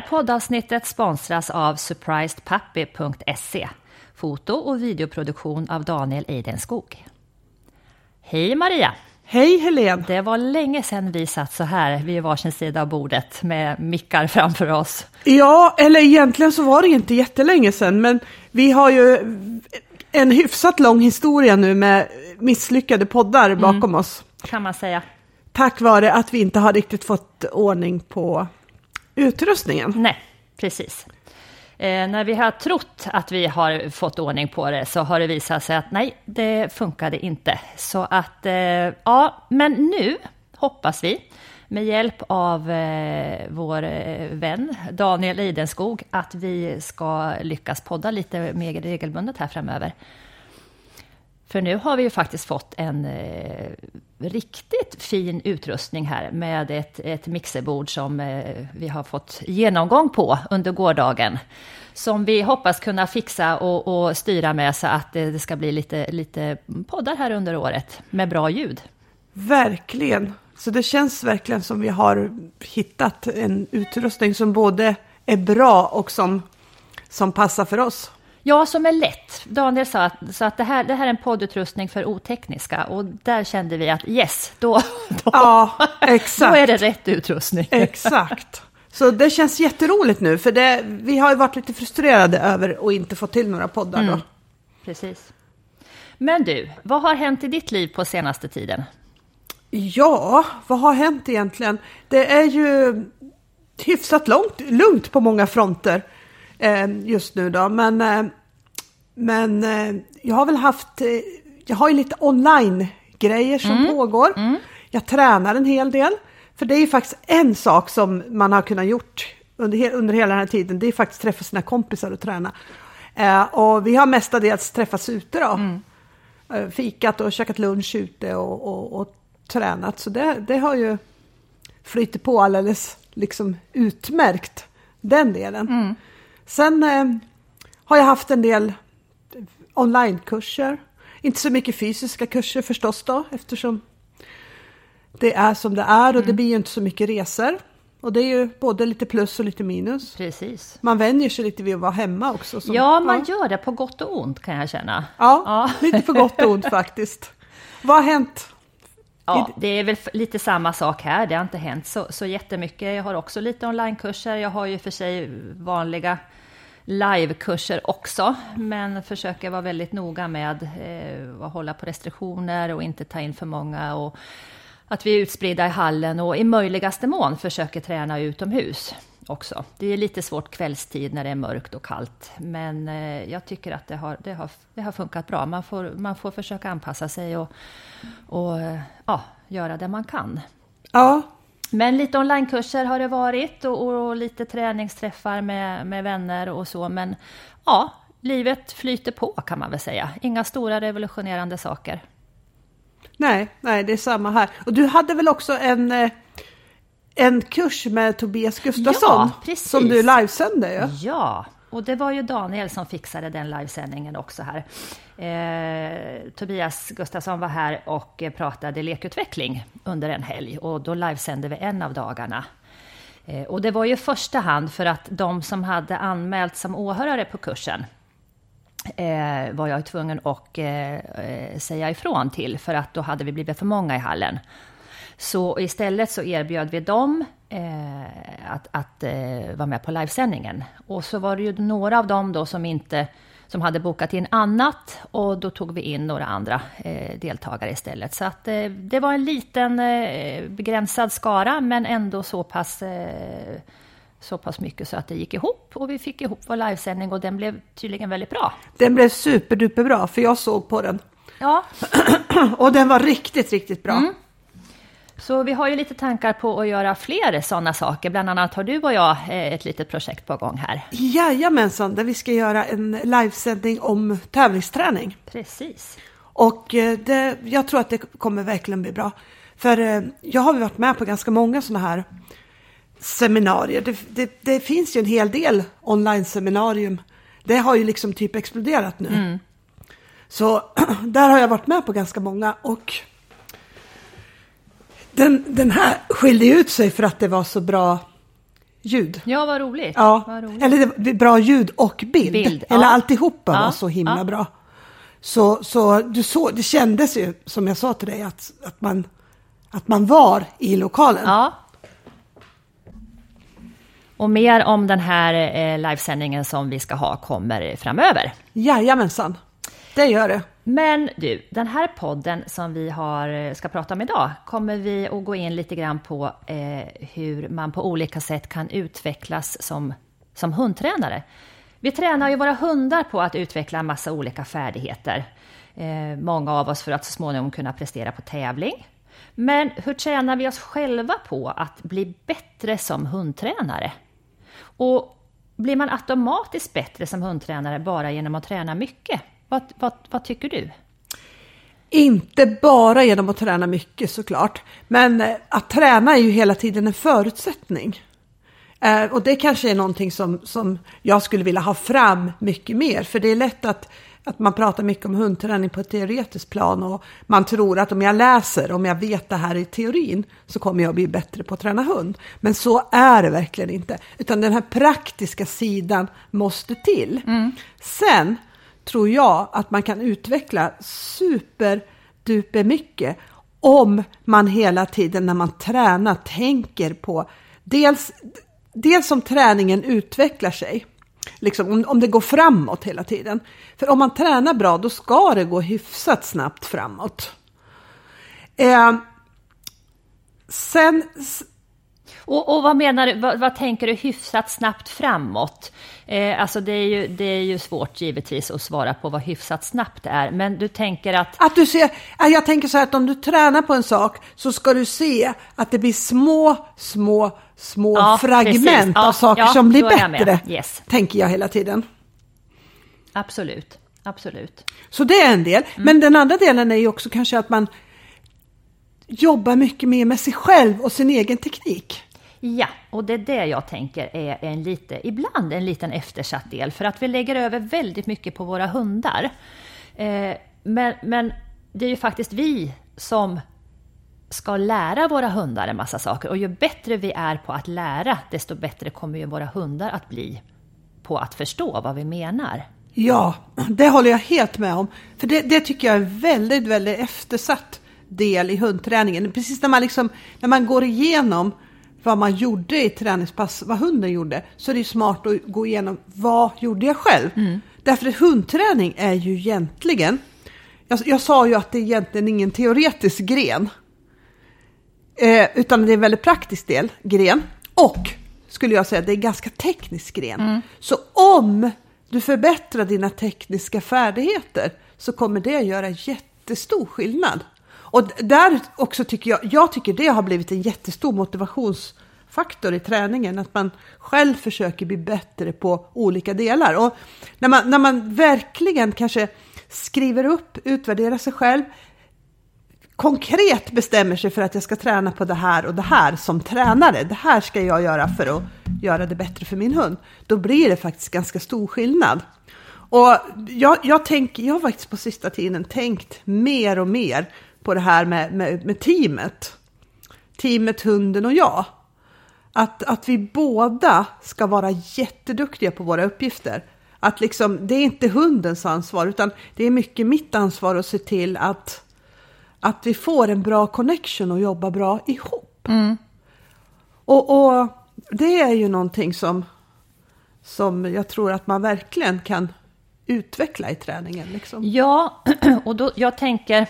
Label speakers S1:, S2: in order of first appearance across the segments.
S1: här poddavsnittet sponsras av surprisedpuppy.se. Foto och videoproduktion av Daniel Eidenskog. Hej Maria!
S2: Hej Helene!
S1: Det var länge sedan vi satt så här vid varsin sida av bordet med mickar framför oss.
S2: Ja, eller egentligen så var det inte jättelänge sedan, men vi har ju en hyfsat lång historia nu med misslyckade poddar bakom mm, oss.
S1: Kan man säga.
S2: Tack vare att vi inte har riktigt fått ordning på utrustningen.
S1: Nej, precis. Eh, när vi har trott att vi har fått ordning på det så har det visat sig att nej, det funkade inte. Så att, eh, ja, men nu hoppas vi med hjälp av eh, vår eh, vän Daniel Idenskog att vi ska lyckas podda lite mer regelbundet här framöver. För nu har vi ju faktiskt fått en eh, riktigt fin utrustning här med ett, ett mixerbord som eh, vi har fått genomgång på under gårdagen. Som vi hoppas kunna fixa och, och styra med så att det, det ska bli lite, lite poddar här under året med bra ljud.
S2: Verkligen. Så det känns verkligen som vi har hittat en utrustning som både är bra och som, som passar för oss.
S1: Ja, som är lätt. Daniel sa att, så att det, här, det här är en poddutrustning för otekniska och där kände vi att yes, då, då,
S2: ja, exakt.
S1: då är det rätt utrustning.
S2: Exakt. Så det känns jätteroligt nu, för det, vi har ju varit lite frustrerade över att inte få till några poddar. Mm. Då.
S1: Precis. Men du, vad har hänt i ditt liv på senaste tiden?
S2: Ja, vad har hänt egentligen? Det är ju hyfsat långt, lugnt på många fronter eh, just nu då. Men, eh, men eh, jag har väl haft, eh, jag har ju lite online-grejer som mm. pågår. Mm. Jag tränar en hel del. För det är ju faktiskt en sak som man har kunnat gjort under, under hela den här tiden. Det är faktiskt träffa sina kompisar och träna. Eh, och vi har mestadels träffats ute då. Mm. Eh, fikat och käkat lunch ute och, och, och tränat. Så det, det har ju flyttat på alldeles liksom utmärkt, den delen. Mm. Sen eh, har jag haft en del onlinekurser. Inte så mycket fysiska kurser förstås då, eftersom det är som det är och mm. det blir ju inte så mycket resor. Och det är ju både lite plus och lite minus.
S1: Precis.
S2: Man vänjer sig lite vid att vara hemma också.
S1: Som, ja, man ja. gör det på gott och ont kan jag känna.
S2: Ja, ja. lite på gott och ont faktiskt. Vad har hänt?
S1: Ja, det är väl lite samma sak här. Det har inte hänt så, så jättemycket. Jag har också lite onlinekurser. Jag har ju för sig vanliga livekurser också, men försöker vara väldigt noga med eh, att hålla på restriktioner och inte ta in för många. Och att vi är utspridda i hallen och i möjligaste mån försöker träna utomhus också. Det är lite svårt kvällstid när det är mörkt och kallt, men eh, jag tycker att det har, det har, det har funkat bra. Man får, man får försöka anpassa sig och, och eh, ja, göra det man kan.
S2: Ja.
S1: Men lite onlinekurser har det varit och, och, lite träningsträffar med, med vänner och så. Men ja, livet flyter på kan man väl säga. Inga stora revolutionerande saker.
S2: Nej, nej, det är samma här. Och du hade väl också en, eh, en kurs med Tobias Gustafsson? Ja, som du livesände
S1: ju. Ja, och det var ju Daniel som fixade den livesändningen också här. Eh, Tobias Gustafsson var här och pratade lekutveckling under en helg och då livesände vi en av dagarna. Eh, och det var ju i första hand för att de som hade anmält som åhörare på kursen eh, var jag tvungen att eh, eh, säga ifrån till, för att då hade vi blivit för många i hallen. Så istället så erbjöd vi dem att, att eh, vara med på livesändningen. Och så var det ju några av dem då som inte som hade bokat in annat och då tog vi in några andra eh, deltagare istället. Så att eh, det var en liten eh, begränsad skara men ändå så pass så pass mycket så att det gick ihop och vi fick ihop vår livesändning och den blev tydligen väldigt bra.
S2: Den blev superduper bra för jag såg på den.
S1: Ja.
S2: och den var riktigt, riktigt bra. Mm.
S1: Så vi har ju lite tankar på att göra fler sådana saker. Bland annat har du och jag eh, ett litet projekt på gång här.
S2: Jajamensan, där vi ska göra en livesändning om tävlingsträning.
S1: Precis.
S2: Och eh, det, jag tror att det kommer verkligen bli bra. För eh, jag har varit med på ganska många sådana här seminarier. Det, det, det, finns ju en hel del online-seminarium. Det har ju liksom typ exploderat nu. Mm. Så där har jag varit med på ganska många och den, den här skilde ut sig för att det var så bra ljud.
S1: Ja, vad roligt.
S2: Ja,
S1: Vad roligt.
S2: eller det var bra ljud och bild.
S1: Bild,
S2: eller
S1: ja.
S2: alltihopa var
S1: Ja,
S2: så himla
S1: ja.
S2: bra. Så, så du så, det kändes ju, som jag sa till dig, att, att, man, att man var i lokalen.
S1: Ja. Och mer om den här eh, livesändningen som vi ska ha kommer framöver.
S2: Jajamensan, det gör det.
S1: Men du, den här podden som vi har, eh, ska prata om idag kommer vi att gå in lite grann på eh, hur man på olika sätt kan utvecklas som, som hundtränare. Vi tränar ju våra hundar på att utveckla en massa olika färdigheter. Eh, många av oss för att så småningom kunna prestera på tävling. Men hur tränar vi oss själva på att bli bättre som hundtränare? Och blir man automatiskt bättre som hundtränare bara genom att träna mycket? Vad, vad, vad tycker du?
S2: Inte bara genom att träna mycket såklart, men eh, att träna är ju hela tiden en förutsättning. Eh, och det kanske är någonting som, som jag skulle vilja ha fram mycket mer, för det är lätt att, att man pratar mycket om hundträning på ett teoretiskt plan och man tror att om jag läser, om jag vet det här i teorin, så kommer jag bli bättre på att träna hund. Men så är det verkligen inte, utan den här praktiska sidan måste till. Sen tror jag att man kan utveckla superduper mycket om man hela tiden när man tränar tänker på dels, dels om träningen utvecklar sig, liksom om, om det går framåt hela tiden. För om man tränar bra då ska det gå hyfsat snabbt framåt. Eh, sen
S1: och, och vad menar du, vad, vad tänker du hyfsat snabbt framåt? Eh, alltså det är, ju, det är ju svårt givetvis att svara på vad hyfsat snabbt är, men du tänker att
S2: Att du ser, ja, jag tänker så här att om du tränar på en sak så ska du se att det blir små, små, små
S1: Ja,
S2: fragment
S1: precis. Ja,
S2: av saker
S1: ja,
S2: som blir
S1: är jag
S2: bättre.
S1: Yes.
S2: Tänker jag hela tiden.
S1: absolut, absolut.
S2: Så det är en del.
S1: Mm.
S2: Men den andra delen är ju också kanske att man jobbar mycket mer med sig själv och sin egen teknik.
S1: Ja, och det är det jag tänker är en lite, ibland en liten eftersatt del, för att vi lägger över väldigt mycket på våra hundar. Eh, men, men det är ju faktiskt vi som ska lära våra hundar en massa saker. Och ju bättre vi är på att lära, desto bättre kommer ju våra hundar att bli på att förstå vad vi menar.
S2: Ja, det håller jag helt med om. För det, det tycker jag är en väldigt, väldigt eftersatt del i hundträningen. Precis när man, liksom, när man går igenom vad man gjorde i träningspass, vad hunden gjorde, så är det smart att gå igenom vad gjorde jag själv? Därför att hundträning är ju egentligen, jag, jag sa ju att det är egentligen ingen teoretisk gren, eh, utan det är en väldigt praktisk del, gren. Och skulle jag säga, det är en ganska teknisk gren. Så om du förbättrar dina tekniska färdigheter så kommer det göra jättestor skillnad. Och där också tycker jag, jag tycker det har blivit en jättestor motivationsfaktor i träningen, att man själv försöker bli bättre på olika delar. Och när man, när man verkligen kanske skriver upp, utvärderar sig själv, konkret bestämmer sig för att jag ska träna på det här och det här som tränare, det här ska jag göra för att göra det bättre för min hund, då blir det faktiskt ganska stor skillnad. Och jag, jag, tänk, jag har faktiskt på sista tiden tänkt mer och mer på det här med, med, med teamet. Teamet, hunden och jag. Att, att vi båda ska vara jätteduktiga på våra uppgifter. Att liksom, det är inte hundens ansvar, utan det är mycket mitt ansvar att se till att, att vi får en bra connection och jobbar bra ihop. Och, och det är ju någonting som, som jag tror att man verkligen kan utveckla i träningen. Liksom.
S1: Ja, och då, jag tänker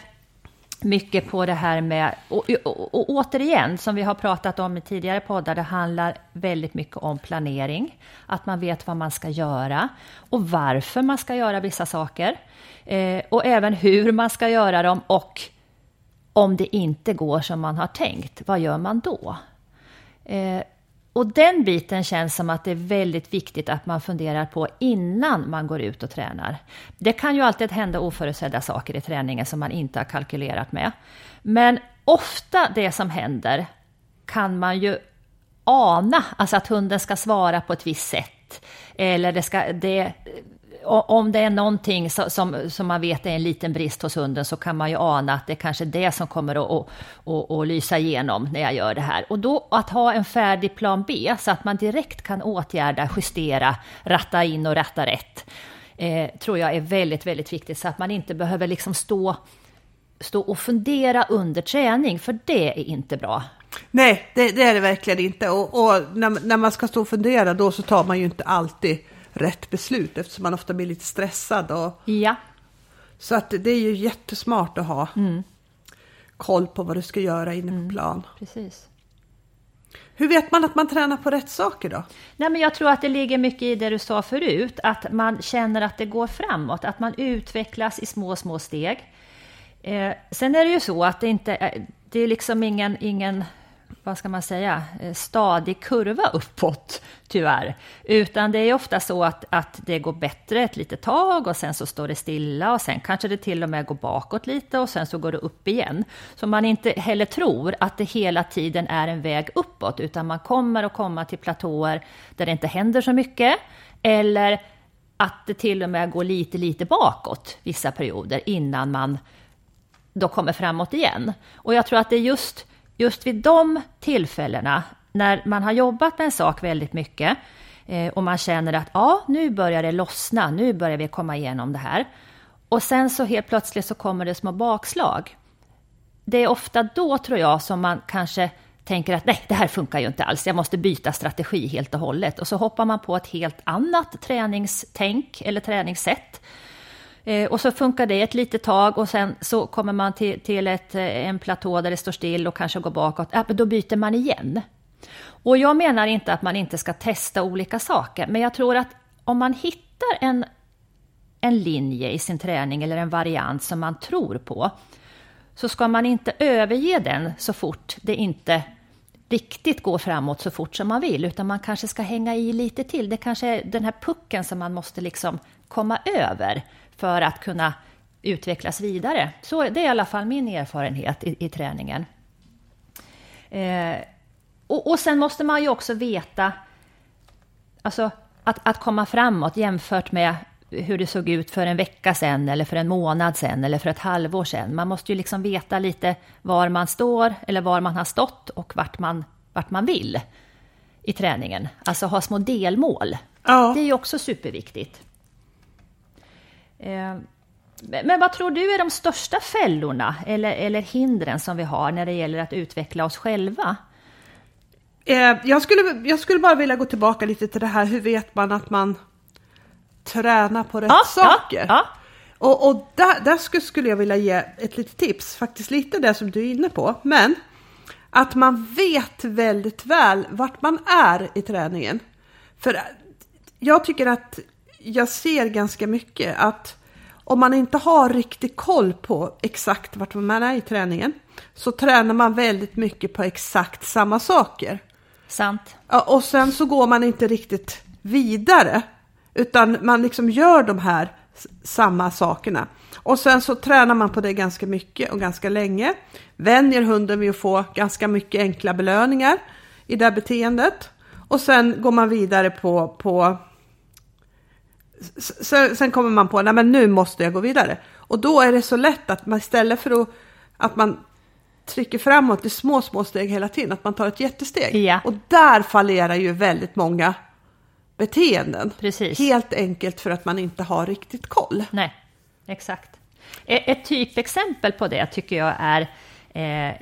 S1: mycket på det här med, och, och, och återigen, som vi har pratat om i tidigare poddar, det handlar väldigt mycket om planering. Att man vet vad man ska göra och varför man ska göra vissa saker. Eh, och även hur man ska göra dem och om det inte går som man har tänkt, vad gör man då? Eh, och den biten känns som att det är väldigt viktigt att man funderar på innan man går ut och tränar. Det kan ju alltid hända oförutsedda saker i träningen som man inte har kalkylerat med. Men ofta det som händer kan man ju ana, alltså att hunden ska svara på ett visst sätt. Eller det ska, det, om det är någonting som, som man vet är en liten brist hos hunden så kan man ju ana att det är kanske det som kommer att, att, att, lysa igenom när jag gör det här. Och då att ha en färdig plan B så att man direkt kan åtgärda, justera, ratta in och ratta rätt eh, tror jag är väldigt, väldigt viktigt så att man inte behöver liksom stå, stå och fundera under träning, för det är inte bra.
S2: Nej, det, det är det verkligen inte. Och, och när, när, man ska stå och fundera då så tar man ju inte alltid rätt beslut eftersom man ofta blir lite stressad. Och,
S1: ja.
S2: Så att det är ju jättesmart att ha mm. koll på vad du ska göra inne på mm. plan.
S1: Precis.
S2: Hur vet man att man tränar på rätt saker då?
S1: Nej, men jag tror att det ligger mycket i det du sa förut, att man känner att det går framåt, att man utvecklas i små, små steg. Eh, sen är det ju så att det inte är, det är liksom ingen, ingen vad ska man säga, eh, stadig kurva uppåt, tyvärr. Utan det är ofta så att, att det går bättre ett litet tag och sen så står det stilla och sen kanske det till och med går bakåt lite och sen så går det upp igen. Så man inte heller tror att det hela tiden är en väg uppåt, utan man kommer att komma till platåer där det inte händer så mycket, eller att det till och med går lite, lite bakåt vissa perioder innan man då kommer framåt igen. Och jag tror att det är just just vid de tillfällena, när man har jobbat med en sak väldigt mycket eh, och man känner att ja, nu börjar det lossna, nu börjar vi komma igenom det här. Och sen så helt plötsligt så kommer det små bakslag. Det är ofta då, tror jag, som man kanske tänker att nej, det här funkar ju inte alls, jag måste byta strategi helt och hållet. Och så hoppar man på ett helt annat träningstänk eller träningssätt Eh, och så funkar det ett litet tag och sen så kommer man till, till ett, eh, en platå där det står still och kanske går bakåt. Ja, då byter man igen. Och jag menar inte att man inte ska testa olika saker, men jag tror att om man hittar en, en linje i sin träning eller en variant som man tror på, så ska man inte överge den så fort det inte riktigt går framåt så fort som man vill, utan man kanske ska hänga i lite till. Det kanske är den här pucken som man måste liksom komma över för att kunna utvecklas vidare. Så det är i alla fall min erfarenhet i, i träningen. Eh, och, och sen måste man ju också veta, alltså att, att komma framåt jämfört med hur det såg ut för en vecka sedan eller för en månad sedan eller för ett halvår sedan. Man måste ju liksom veta lite var man står eller var man har stått och vart man, vart man vill i träningen. Alltså ha små delmål. Ja. Det är ju också superviktigt. Eh, men vad tror du är de största fällorna eller, eller hindren som vi har när det gäller att utveckla oss själva?
S2: Eh, jag skulle, jag skulle bara vilja gå tillbaka lite till det här, hur vet man att man tränar på rätt ja, saker? Ja, ja. Och, och där, där skulle, skulle jag vilja ge ett litet tips, faktiskt lite det som du är inne på, men att man vet väldigt väl vart man är i träningen. För jag tycker att jag ser ganska mycket att om man inte har riktig koll på exakt vart man är i träningen så tränar man väldigt mycket på exakt samma saker.
S1: Sant.
S2: Ja, och sen så går man inte riktigt vidare utan man liksom gör de här samma sakerna. Och sen så tränar man på det ganska mycket och ganska länge. Vänjer hunden vid att få ganska mycket enkla belöningar i det här beteendet. Och sen går man vidare på, på sen, sen kommer man på, att nu måste jag gå vidare. Och då är det så lätt att man istället för att, att man trycker framåt i små, små steg hela tiden, att man tar ett jättesteg.
S1: Ja.
S2: Och där fallerar ju väldigt många beteenden.
S1: Precis.
S2: Helt enkelt för att man inte har riktigt koll.
S1: Nej, exakt. E-, ett typexempel på det tycker jag är eh,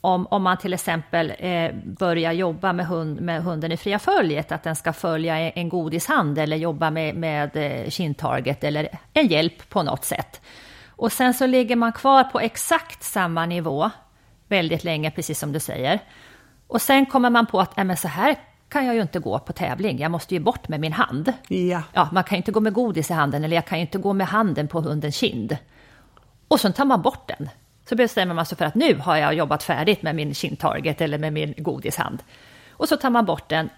S1: om, om man till exempel eh, börjar jobba med, hund, med hunden i fria följet, att den ska följa en godishand eller jobba med, med eh, kindtarget eller en hjälp på något sätt. Och sen så ligger man kvar på exakt samma nivå väldigt länge, precis som du säger. Och sen kommer man på att äh, men så här kan jag ju inte gå på tävling, jag måste ju bort med min hand.
S2: Ja.
S1: ja man kan ju inte gå med godis i handen eller jag kan ju inte gå med handen på hundens kind. Och så tar man bort den. Så bestämmer man sig för att nu har jag jobbat färdigt med min kindtarget eller med min godishand. Och så tar man bort den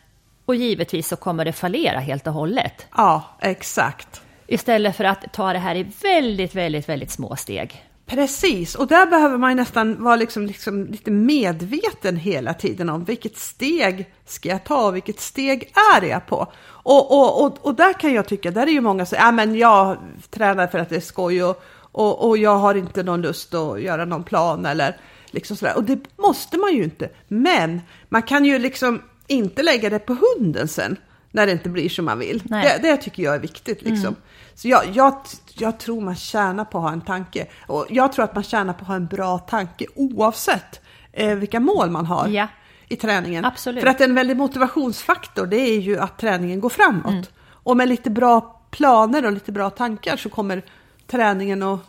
S1: och givetvis så kommer det fallera helt och hållet.
S2: Ja, exakt.
S1: Istället för att ta det här i väldigt, väldigt, väldigt små steg.
S2: Precis, och där behöver man nästan vara liksom, liksom lite medveten hela tiden om vilket steg ska jag ta och vilket steg är jag på. Och, och, och, och där kan jag tycka, där är ju många som ja men jag tränar för att det är skoj och, och, och jag har inte någon lust att göra någon plan eller liksom sådär. Och det måste man ju inte. Men man kan ju liksom inte lägga det på hunden sen när det inte blir som man vill. Det, det, tycker jag är viktigt. Liksom. Mm. Så jag, jag, jag, tror man tjänar på att ha en tanke. Och jag tror att man tjänar på att ha en bra tanke oavsett eh, vilka mål man har ja. i träningen.
S1: Absolut.
S2: För att en väldig motivationsfaktor det är ju att träningen går framåt. Mm. Och med lite bra planer och lite bra tankar så kommer träningen att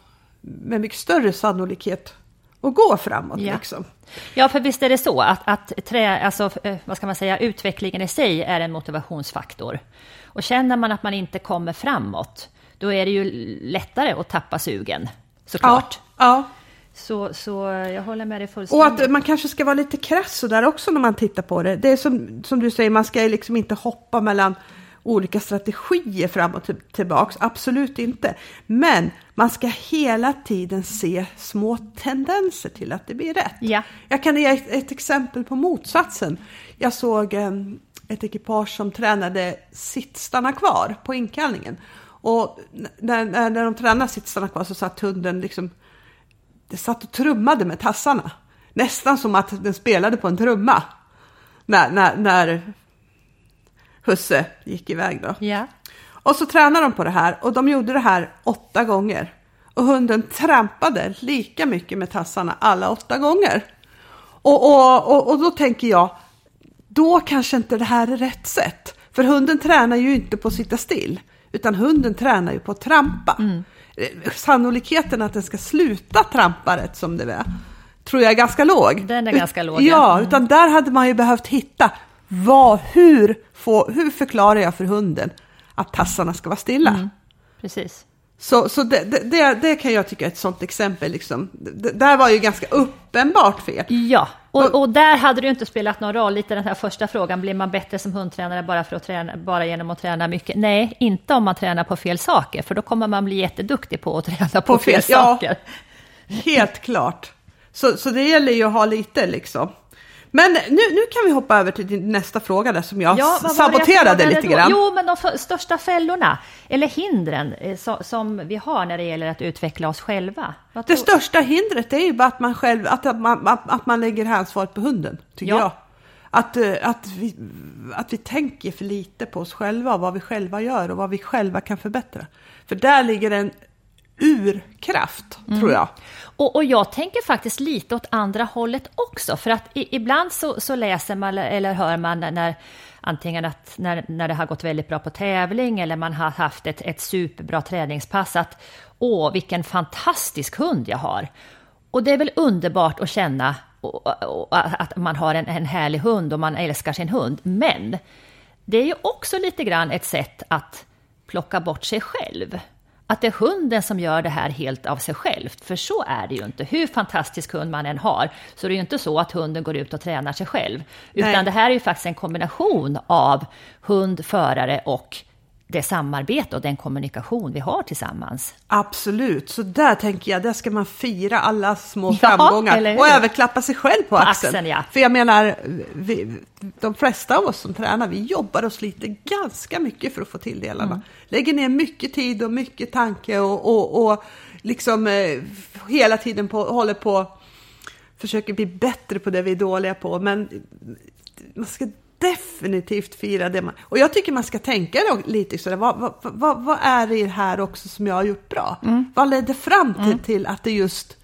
S2: med mycket större sannolikhet att gå framåt. Ja. Liksom.
S1: Ja, för visst är det så att, att trä, alltså, eh, vad ska man säga, utvecklingen i sig är en motivationsfaktor. Och känner man att man inte kommer framåt, då är det ju lättare att tappa sugen, såklart.
S2: Ja, ja.
S1: Så, så jag håller med dig fullständigt.
S2: Och att man kanske ska vara lite krass där också när man tittar på det. Det är som, som du säger, man ska liksom inte hoppa mellan olika strategier fram och tillbaks, absolut inte. Men man ska hela tiden se små tendenser till att det blir rätt.
S1: Ja.
S2: Jag kan ge ett, ett exempel på motsatsen. Jag såg um, ett ekipage som tränade sitt stanna kvar på inkallningen. Och när, när, när de tränade sitt stanna kvar så satt hunden liksom, det satt och trummade med tassarna. Nästan som att den spelade på en trumma. När, när, när husse gick iväg då.
S1: Ja.
S2: Och så tränade de på det här och de gjorde det här åtta gånger. Och hunden trampade lika mycket med tassarna alla åtta gånger. Och, och, och, och då tänker jag, då kanske inte det här är rätt sätt. För hunden tränar ju inte på att sitta still, utan hunden tränar ju på att trampa. Mm. Sannolikheten att den ska sluta trampa rätt som det är, tror jag är ganska låg.
S1: Den är ganska låg.
S2: Ja, mm. utan där hade man ju behövt hitta, vad, hur, få, hur förklarar jag för hunden att tassarna ska vara stilla? Mm.
S1: Precis.
S2: Så, så det, det, det, kan jag tycka är ett sånt exempel. Liksom. Det, där var ju ganska uppenbart fel.
S1: Ja, och, och, där hade det ju inte spelat någon roll, lite den här första frågan, blir man bättre som hundtränare bara, för att träna, bara genom att träna mycket? Nej, inte om man tränar på fel saker, för då kommer man bli jätteduktig på att träna på, på fel, fel saker.
S2: Ja, helt klart. Så, så det gäller ju att ha lite liksom. Men nu, nu kan vi hoppa över till din nästa fråga där som jag ja, saboterade jag lite grann.
S1: Jo, men de största fällorna eller hindren eh, som vi har när det gäller att utveckla oss själva.
S2: det största hindret är ju bara att man själv, att, man, att man lägger ansvaret på hunden, tycker ja. jag. Att, eh, att, vi, att vi tänker för lite på oss själva, vad vi själva gör och vad vi själva kan förbättra. För där ligger en urkraft, mm. tror jag.
S1: Och, och, jag tänker faktiskt lite åt andra hållet också, för att i, ibland så, så, läser man eller hör man när antingen att när, när det har gått väldigt bra på tävling eller man har haft ett, ett superbra träningspass att åh, vilken fantastisk hund jag har. Och det är väl underbart att känna och, och, att man har en, en härlig hund och man älskar sin hund. Men det är ju också lite grann ett sätt att plocka bort sig själv att det är hunden som gör det här helt av sig självt. För så är det ju inte. Hur fantastisk hund man än har, så det är ju inte så att hunden går ut och tränar sig själv. Utan Nej. det här är ju faktiskt en kombination av hund, förare och det samarbete och den kommunikation vi har tillsammans.
S2: Absolut, så där tänker jag, där ska man fira alla små ja, framgångar och överklappa sig själv på, på axeln. axeln ja. För jag menar, vi, de flesta av oss som tränar, vi jobbar och sliter ganska mycket för att få till delarna. Mm. Lägger ner mycket tid och mycket tanke och, och, och liksom eh, hela tiden på, håller på försöker bli bättre på det vi är dåliga på. Men man ska definitivt fira det man... Och jag tycker man ska tänka lite sådär, vad, vad, vad, vad är det här också som jag har gjort bra? Mm. Vad ledde fram till, mm. till att det just,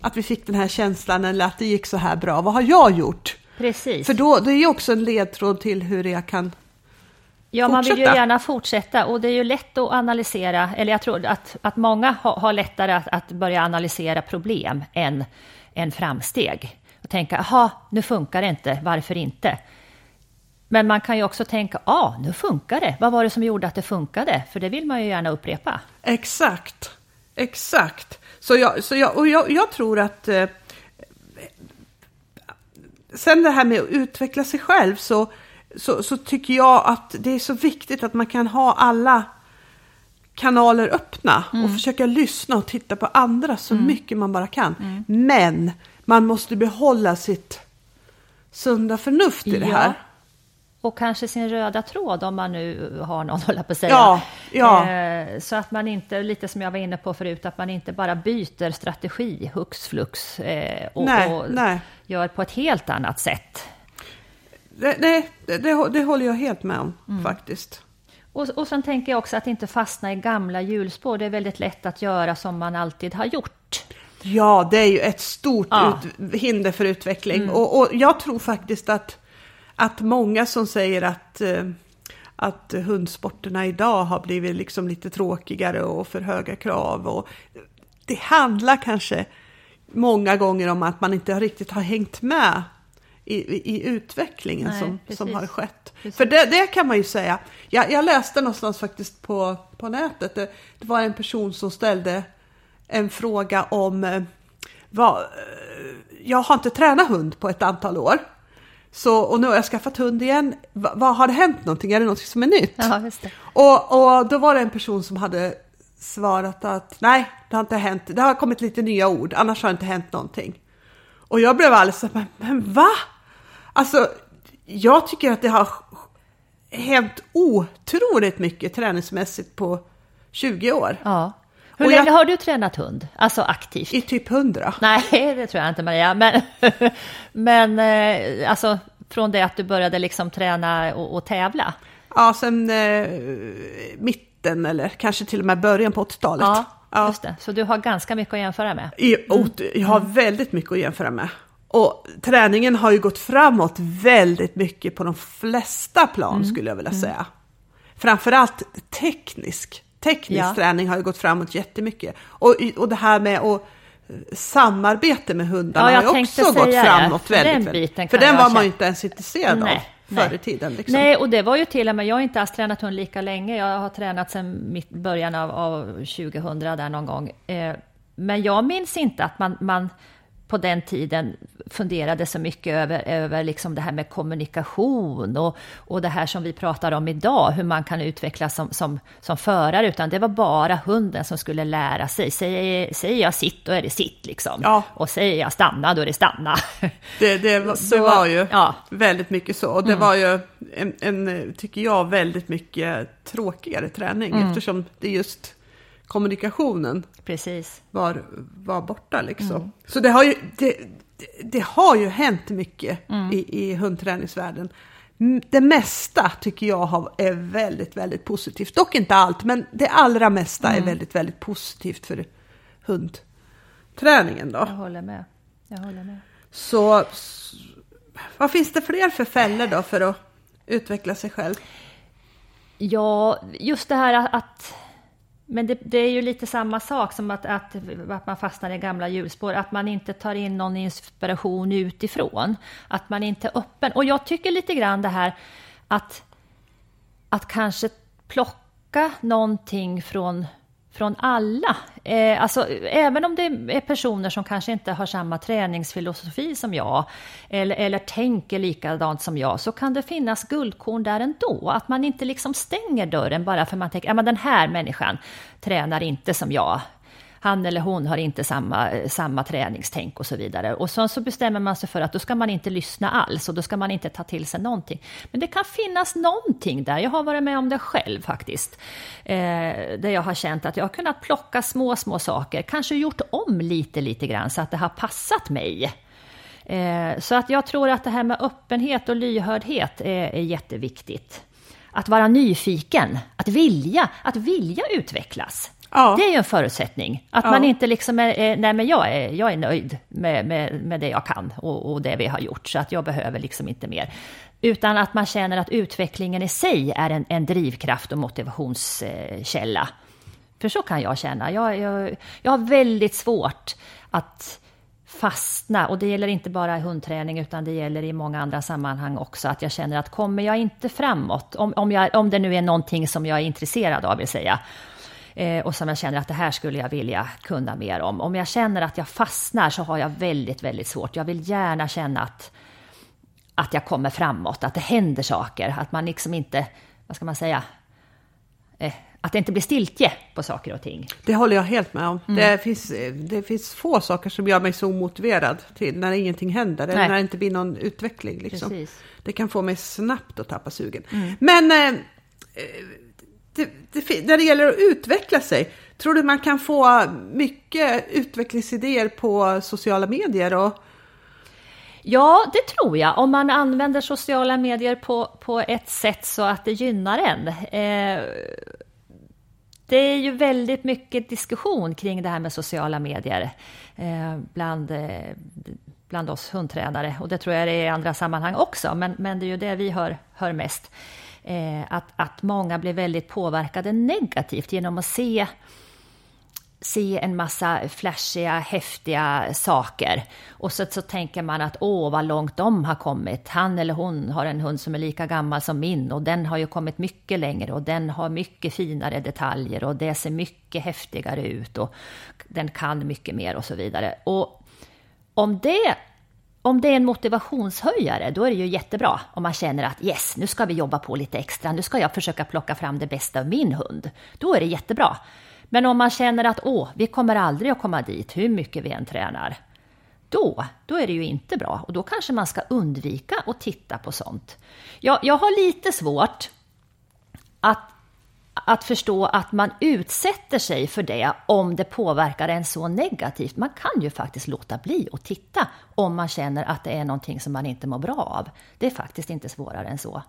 S2: att vi fick den här känslan eller att det gick så här bra? Vad har jag gjort?
S1: Precis.
S2: För då, det är ju också en ledtråd till hur jag kan
S1: Ja, man vill ju gärna fortsätta och det är ju lätt att analysera, eller jag tror att, att många har, har lättare att, att, börja analysera problem än, än framsteg. Och tänka, jaha, nu funkar det inte, varför inte? Men man kan ju också tänka, ja, ah, nu funkar det. Vad var det som gjorde att det funkade? För det vill man ju gärna upprepa.
S2: Exakt, exakt. Så jag, så jag, och jag, jag tror att eh, sen det här med att utveckla sig själv så, så, så, tycker jag att det är så viktigt att man kan ha alla kanaler öppna och försöka lyssna och titta på andra så mycket man bara kan. Men man måste behålla sitt sunda förnuft i det
S1: Ja.
S2: här.
S1: Och kanske sin röda tråd om man nu har någon, hålla på att säga.
S2: Ja, ja.
S1: Eh, så att man inte, lite som jag var inne på förut, att man inte bara byter strategi hux flux eh, och,
S2: Nej,
S1: och
S2: nej.
S1: gör på ett helt annat sätt.
S2: Det, nej, det, det, det håller jag helt med om
S1: Mm.
S2: faktiskt.
S1: Och, och sen tänker jag också att inte fastna i gamla hjulspår. Det är väldigt lätt att göra som man alltid har gjort.
S2: Ja, det är ju ett stort
S1: Ja.
S2: hinder för utveckling. Och, och jag tror faktiskt att, att många som säger att, eh, att hundsporterna idag har blivit liksom lite tråkigare och för höga krav. Och det handlar kanske många gånger om att man inte riktigt har hängt med i, i, i utvecklingen
S1: Nej,
S2: som,
S1: precis.
S2: som har skett.
S1: Precis.
S2: För det, det kan man ju säga. Jag, jag läste någonstans faktiskt på, på nätet. Det, det var en person som ställde en fråga om eh, vad, eh, jag har inte tränat hund på ett antal år. Så, och nu har jag skaffat hund igen. Va, vad har det hänt någonting? Är det något som är nytt?
S1: Ja, just det.
S2: Och, och då var det en person som hade svarat att nej, det har inte hänt. Det har kommit lite nya ord, annars har det inte hänt någonting. Och jag blev alldeles så men, men va? Alltså, jag tycker att det har hänt otroligt mycket träningsmässigt på 20 år.
S1: Ja. Hur länge
S2: jag-
S1: har du tränat hund? Alltså aktivt?
S2: I typ 100.
S1: Nej, det tror jag inte Maria. Men, men eh, alltså från det att du började liksom träna och, och tävla?
S2: Ja, sen eh, mitten eller kanske till och med början på 80-talet.
S1: Ja,
S2: Ja.
S1: just det. Så du har ganska mycket att jämföra med?
S2: Ot- jag har väldigt mycket att jämföra med. Och träningen har ju gått framåt väldigt mycket på de flesta plan skulle jag vilja säga. Framförallt teknisk. Teknisk
S1: Ja.
S2: träning har ju gått framåt jättemycket. Och, och det här med att samarbete med hundarna
S1: Ja,
S2: har ju också gått framåt
S1: För den
S2: väldigt, väldigt. För den var man ju inte ens intresserad
S1: Nej,
S2: av förr i tiden. Liksom.
S1: Nej, och det var ju till och med, jag har inte alls tränat hund lika länge. Jag har tränat sedan mitt, början av, av 2000 där någon gång. Eh, men jag minns inte att man, man på den tiden funderade så mycket över, över liksom det här med kommunikation och, och det här som vi pratar om idag, hur man kan utvecklas som, som, som förare, utan det var bara hunden som skulle lära sig. Säger, säger jag sitt, då är det sitt liksom.
S2: Ja.
S1: Och säger jag stanna, då är det stanna.
S2: Det, det, var-
S1: Så,
S2: det var ju
S1: ja. Mm.
S2: väldigt mycket så. Och det var ju en, en, tycker jag, väldigt mycket tråkigare träning
S1: Mm.
S2: eftersom det just kommunikationen
S1: Precis.
S2: var, var borta liksom.
S1: Mm.
S2: Så det har ju, det, det, har ju hänt mycket
S1: Mm.
S2: i, i hundträningsvärlden. Det mesta tycker jag har, är väldigt, väldigt positivt. Dock inte allt, men det allra mesta
S1: Mm.
S2: är väldigt, väldigt positivt för hundträningen då.
S1: Jag håller med. Jag håller med.
S2: Så vad finns det fler för fällor då för att utveckla sig själv?
S1: Ja, just det här att men det, det är ju lite samma sak som att, att, att man fastnar i gamla hjulspår, att man inte tar in någon inspiration utifrån. Att man inte är öppen. Och jag tycker lite grann det här att, att kanske plocka någonting från, från alla. Eh, alltså, även om det är personer som kanske inte har samma träningsfilosofi som jag, eller, eller tänker likadant som jag, så kan det finnas guldkorn där ändå. Att man inte liksom stänger dörren bara för man tänker, att den här människan tränar inte som jag. Han eller hon har inte samma, eh, samma träningstänk och så vidare. Och sen så bestämmer man sig för att då ska man inte lyssna alls och då ska man inte ta till sig någonting. Men det kan finnas någonting där. Jag har varit med om det själv faktiskt. Eh, där jag har känt att jag har kunnat plocka små, små saker. Kanske gjort om lite, lite grann så att det har passat mig. Eh, så att jag tror att det här med öppenhet och lyhördhet är, är jätteviktigt. Att vara nyfiken, att vilja, att vilja utvecklas.
S2: Ja.
S1: Det är ju en förutsättning. Att
S2: Ja.
S1: man inte liksom är, nej men jag är, jag är nöjd med, med, med det jag kan och, och det vi har gjort, så att jag behöver liksom inte mer. Utan att man känner att utvecklingen i sig är en, en drivkraft och motivationskälla. För så kan jag känna. Jag, jag, jag har väldigt svårt att fastna, och det gäller inte bara i hundträning utan det gäller i många andra sammanhang också, att jag känner att kommer jag inte framåt, om, om, jag, om det nu är någonting som jag är intresserad av, vill säga, och som jag känner att det här skulle jag vilja kunna mer om. Om jag känner att jag fastnar så har jag väldigt, väldigt svårt. Jag vill gärna känna att, att jag kommer framåt, att det händer saker, att man liksom inte, vad ska man säga, eh, att det inte blir stiltje på saker och ting.
S2: Det håller jag helt med om. Mm. Det, finns, det finns få saker som gör mig så omotiverad till när ingenting händer, eller när det inte blir någon utveckling. Liksom. Det kan få mig snabbt att tappa sugen. Mm. Men eh, det, det, när det gäller att utveckla sig, tror du man kan få mycket utvecklingsidéer på sociala medier? Och...
S1: Ja, det tror jag. Om man använder sociala medier på, på ett sätt så att det gynnar en. Eh, det är ju väldigt mycket diskussion kring det här med sociala medier eh, bland, eh, bland oss hundtränare. Och det tror jag det är i andra sammanhang också, men, men det är ju det vi hör, hör mest. Eh, att, att många blir väldigt påverkade negativt genom att se se en massa flashiga, häftiga saker. Och så, så tänker man att åh, vad långt de har kommit. Han eller hon har en hund som är lika gammal som min och den har ju kommit mycket längre och den har mycket finare detaljer och det ser mycket häftigare ut och den kan mycket mer och så vidare. Och om det om det är en motivationshöjare, då är det ju jättebra om man känner att yes, nu ska vi jobba på lite extra, nu ska jag försöka plocka fram det bästa av min hund. Då är det jättebra. Men om man känner att åh, vi kommer aldrig att komma dit hur mycket vi än tränar, då, då är det ju inte bra och då kanske man ska undvika att titta på sånt. Jag, jag har lite svårt att, att förstå att man utsätter sig för det om det påverkar en så negativt. Man kan ju faktiskt låta bli att titta om man känner att det är någonting som man inte mår bra av. Det är faktiskt inte svårare än så.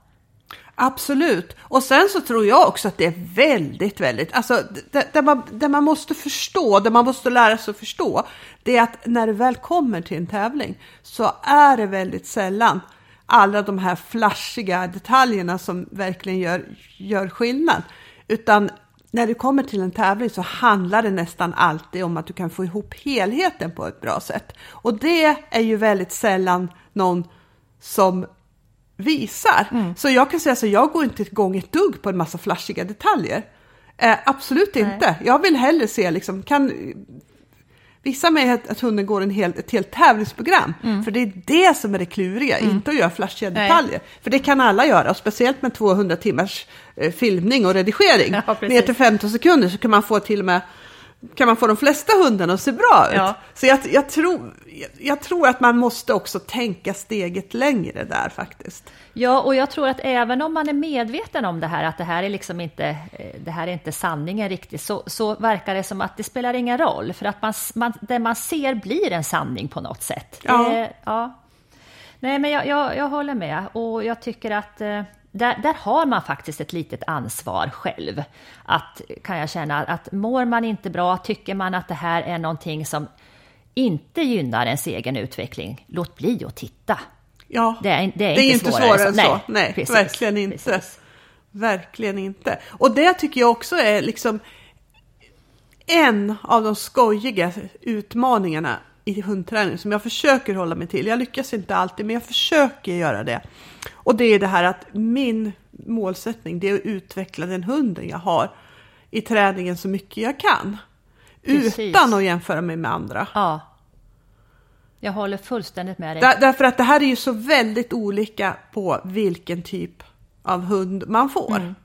S2: Absolut. Och sen så tror jag också att det är väldigt, väldigt, alltså det, det, man, det man måste förstå, det man måste lära sig att förstå, det är att när det väl kommer till en tävling så är det väldigt sällan alla de här flashiga detaljerna som verkligen gör, gör skillnad. Utan när det kommer till en tävling så handlar det nästan alltid om att du kan få ihop helheten på ett bra sätt. Och det är ju väldigt sällan någon som visar. Mm. Så jag kan säga så jag går inte igång ett dugg på en massa flashiga detaljer. Eh, absolut Nej. inte. Jag vill hellre se liksom, kan visa mig att, att hunden går en hel, ett helt tävlingsprogram. Mm. För det är det som är det kluriga, mm. inte att göra flashiga Nej. detaljer. För det kan alla göra, och speciellt med 200 timmars eh, filmning och redigering. Ja, ner till 15 sekunder så kan man få till och med kan man få de flesta hundarna att se bra ut. Ja. Så jag, jag, tror, jag, jag, tror att man måste också tänka steget längre där faktiskt.
S1: Ja, och jag tror att även om man är medveten om det här, att det här är liksom inte, eh, det här är inte sanningen riktigt, så, så verkar det som att det spelar ingen roll, för att man, man, det man ser blir en sanning på något sätt. Ja. Det, ja. Nej, men jag, jag, jag håller med och jag tycker att eh, där, där, har man faktiskt ett litet ansvar själv. Att, kan jag känna, att mår man inte bra, tycker man att det här är någonting som inte gynnar ens egen utveckling, låt bli att titta.
S2: Ja, det är, det är, det är inte, svårare, svårare än så. Nej, Nej precis, verkligen inte. Precis. Verkligen inte. Och det tycker jag också är liksom en av de skojiga utmaningarna i hundträning som jag försöker hålla mig till. Jag lyckas inte alltid, men jag försöker göra det. Och det är det här att min målsättning det är att utveckla den hunden jag har i träningen så mycket jag kan. Precis. Utan att jämföra mig med andra.
S1: Ja. Jag håller fullständigt med dig.
S2: Där, därför att det här är ju så väldigt olika på vilken typ av hund man får. Mm.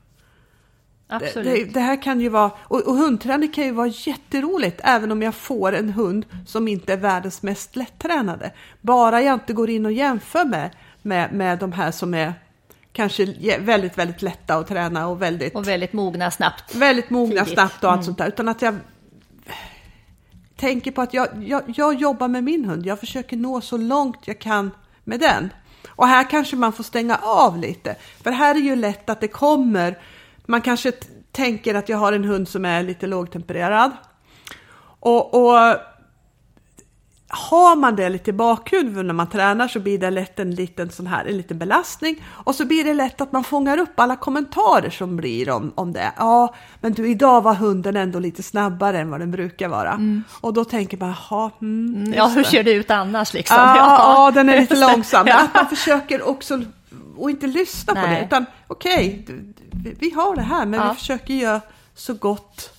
S1: Absolut.
S2: Det, det, här kan ju vara, och, och hundträning kan ju vara jätteroligt även om jag får en hund som inte är världens mest lättränade. Bara jag inte går in och jämför med, med, med de här som är kanske väldigt, väldigt lätta att träna och väldigt...
S1: Och väldigt mogna snabbt.
S2: Väldigt mogna tidigt. snabbt och allt mm. sånt där. Utan att jag tänker på att jag, jag, jag jobbar med min hund. Jag försöker nå så långt jag kan med den. Och här kanske man får stänga av lite. För här är ju lätt att det kommer man kanske tänker att jag har en hund som är lite lågtempererad. Och, och har man det lite i bakhuvudet när man tränar så blir det lätt en liten sån här, en liten belastning. Och så blir det lätt att man fångar upp alla kommentarer som blir om, om det. Ja, men du, idag var hunden ändå lite snabbare än vad den brukar vara. Mm. Och då tänker man, jaha, mm,
S1: mm Ja, hur ser det ut annars liksom?
S2: Ja, ja, ja den är lite långsam. Ja. Att man försöker också och inte lyssna Nej. på det, utan okej, okay, vi har det här, men ja. vi försöker göra så gott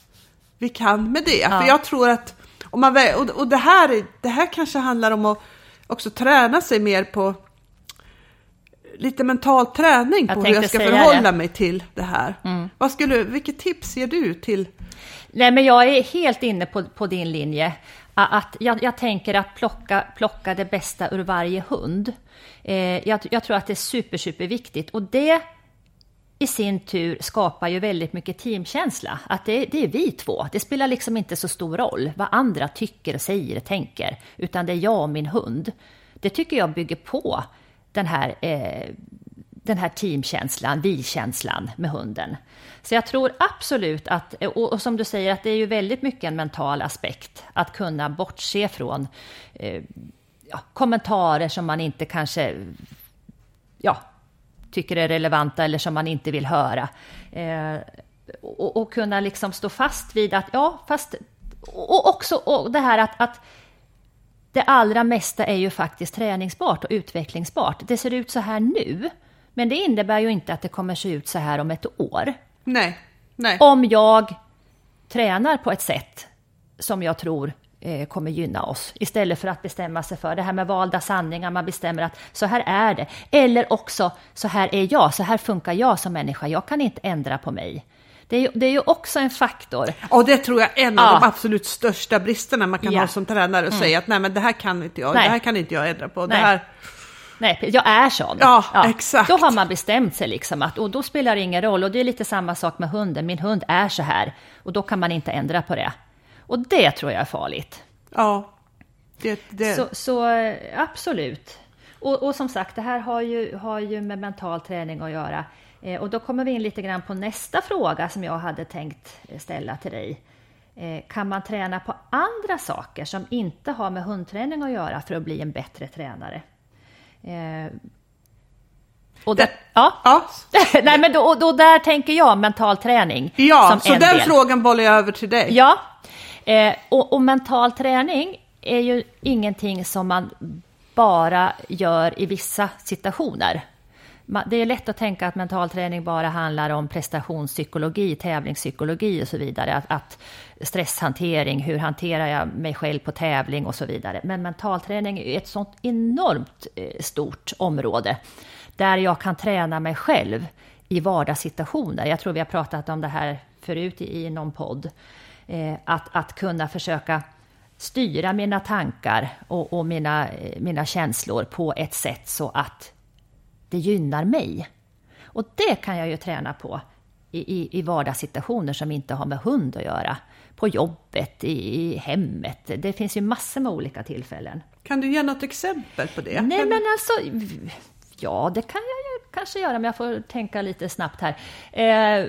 S2: vi kan med det. För jag tror att, om man, och, och det, här, det här kanske handlar om att också träna sig mer på lite mental träning
S1: Jag
S2: på hur jag ska förhålla
S1: det.
S2: mig till det här. Vad skulle, vilket tips ger du till?
S1: Nej, men jag är helt inne på, på din linje. Att jag, jag tänker att plocka, plocka det bästa ur varje hund. Eh, jag, jag tror att det är super, super viktigt. Och det i sin tur skapar ju väldigt mycket teamkänsla. Att det, det är vi två. Det spelar liksom inte så stor roll vad andra tycker, säger, och tänker. Utan det är jag och min hund. Det tycker jag bygger på den här, eh, den här teamkänslan, vi-känslan med hunden. Så jag tror absolut att, och, och som du säger, att det är ju väldigt mycket en mental aspekt. Att kunna bortse från eh, ja, kommentarer som man inte kanske ja, tycker är relevanta eller som man inte vill höra. Eh, och, och kunna liksom stå fast vid att, ja, fast... Och också och det här att, att det allra mesta är ju faktiskt träningsbart och utvecklingsbart. Det ser ut så här nu, men det innebär ju inte att det kommer se ut så här om ett år.
S2: Nej, nej.
S1: Om jag tränar på ett sätt som jag tror kommer gynna oss. Istället för att bestämma sig för det här med valda sanningar. Man bestämmer att så här är det. Eller också så här är jag. Så här funkar jag som människa. Jag kan inte ändra på mig. Det är ju, det är ju också en faktor.
S2: Och det tror jag är en av
S1: Ja.
S2: de absolut största bristerna man kan
S1: Ja. Mm.
S2: ha som tränare och säga att nej men det här kan inte jag,
S1: Nej.
S2: det här kan inte jag ändra på. Det
S1: Nej.
S2: här,
S1: Nej, jag är sån.
S2: Ja, exakt.
S1: Då har man bestämt sig liksom att, och då spelar det ingen roll. Och det är lite samma sak med hunden. Min hund är så här och då kan man inte ändra på det. Och det tror jag är farligt.
S2: ja. Det, det,
S1: Så, så eh, absolut. Och, och som sagt, det här har ju, har ju med mental träning att göra. Eh, och då kommer vi in lite grann på nästa fråga som jag hade tänkt eh, ställa till dig. Eh, kan man träna på andra saker som inte har med hundträning att göra för att bli en bättre tränare? Eh, och det,
S2: Det-
S1: ja.
S2: ja.
S1: Nej, men då, och då där tänker jag mental träning.
S2: ja, så
S1: en
S2: den
S1: del.
S2: frågan bollar jag över till dig.
S1: Ja, eh, och, och mental träning är ju ingenting som man bara gör i vissa situationer. Det är lätt att tänka att mental träning bara handlar om prestationspsykologi, tävlingspsykologi och så vidare. Att, att stresshantering, hur hanterar jag mig själv på tävling och så vidare. Men mental träning är ett sånt enormt eh, stort område där jag kan träna mig själv i vardagssituationer. Jag tror vi har pratat om det här förut i, i någon podd. Eh, att, att kunna försöka styra mina tankar och, och mina, eh, mina känslor på ett sätt så att det gynnar mig. Och det kan jag ju träna på i, i, i vardagssituationer som inte har med hund att göra. På jobbet, i, i hemmet. Det finns ju massor med olika tillfällen.
S2: Kan du ge något exempel på det?
S1: Nej men alltså, ja det kan jag ju kanske göra, men jag får tänka lite snabbt här. Eh,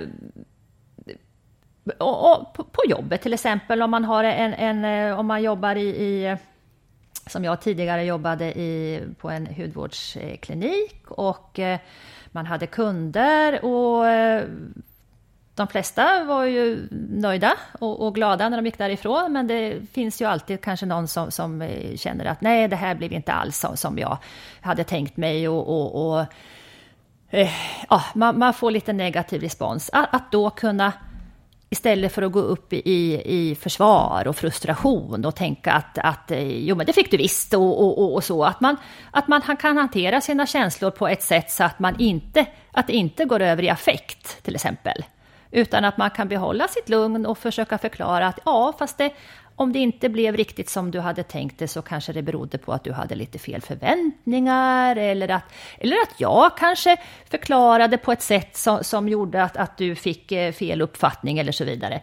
S1: och, och på, på jobbet till exempel, om man, har en, en, eh, om man jobbar i, i som jag tidigare jobbade i, på en hudvårdsklinik och eh, man hade kunder och eh, de flesta var ju nöjda och, och glada när de gick därifrån, men det finns ju alltid kanske någon som, som känner att nej, det här blev inte alls som, som jag hade tänkt mig och, och, och eh, ja, man, man får lite negativ respons. Att, att då kunna Istället för att gå upp i, i, försvar och frustration och tänka att, att eh, jo men det fick du visst och, och, och, och så. Att man, att man kan hantera sina känslor på ett sätt så att man inte, att det inte går över i affekt till exempel. Utan att man kan behålla sitt lugn och försöka förklara att ja, fast det, om det inte blev riktigt som du hade tänkt det så kanske det berodde på att du hade lite fel förväntningar eller att, eller att jag kanske förklarade på ett sätt som, som gjorde att, att du fick eh, fel uppfattning eller så vidare.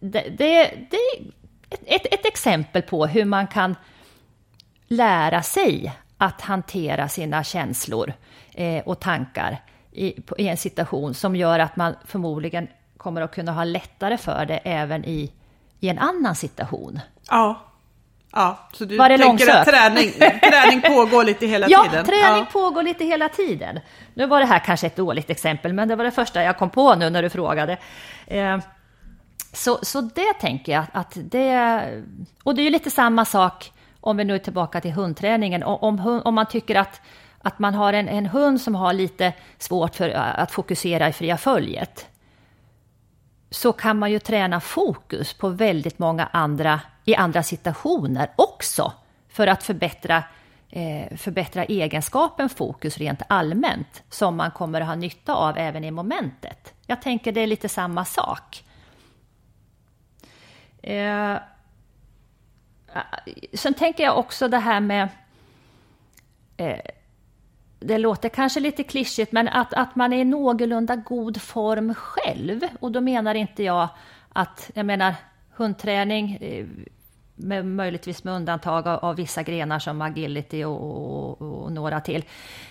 S1: Det, det, det är ett, ett exempel på hur man kan lära sig att hantera sina känslor eh, och tankar i, i en situation som gör att man förmodligen kommer att kunna ha lättare för det även i, i en annan situation.
S2: Ja. Ja, så du
S1: Var det
S2: tänker att
S1: långsökt?
S2: träning, träning pågår lite hela
S1: Ja,
S2: tiden?
S1: träning pågår lite hela tiden. Nu var det här kanske ett dåligt exempel, men det var det första jag kom på nu när du frågade. Eh, så, så det tänker jag att det... Och det är ju lite samma sak om vi nu är tillbaka till hundträningen. Om, om man tycker att, att man har en, en hund som har lite svårt för att fokusera i fria följet så kan man ju träna fokus på väldigt många andra, i andra situationer också för att förbättra eh, förbättra egenskapen fokus rent allmänt som man kommer att ha nytta av även i momentet. Jag tänker det är lite samma sak. Eh, sen tänker jag också det här med eh, det låter kanske lite klyschigt, men att, att man är i någorlunda god form själv. Och då menar inte jag att, jag menar hundträning, eh, med, möjligtvis med undantag av, av vissa grenar som agility och, och, och några till,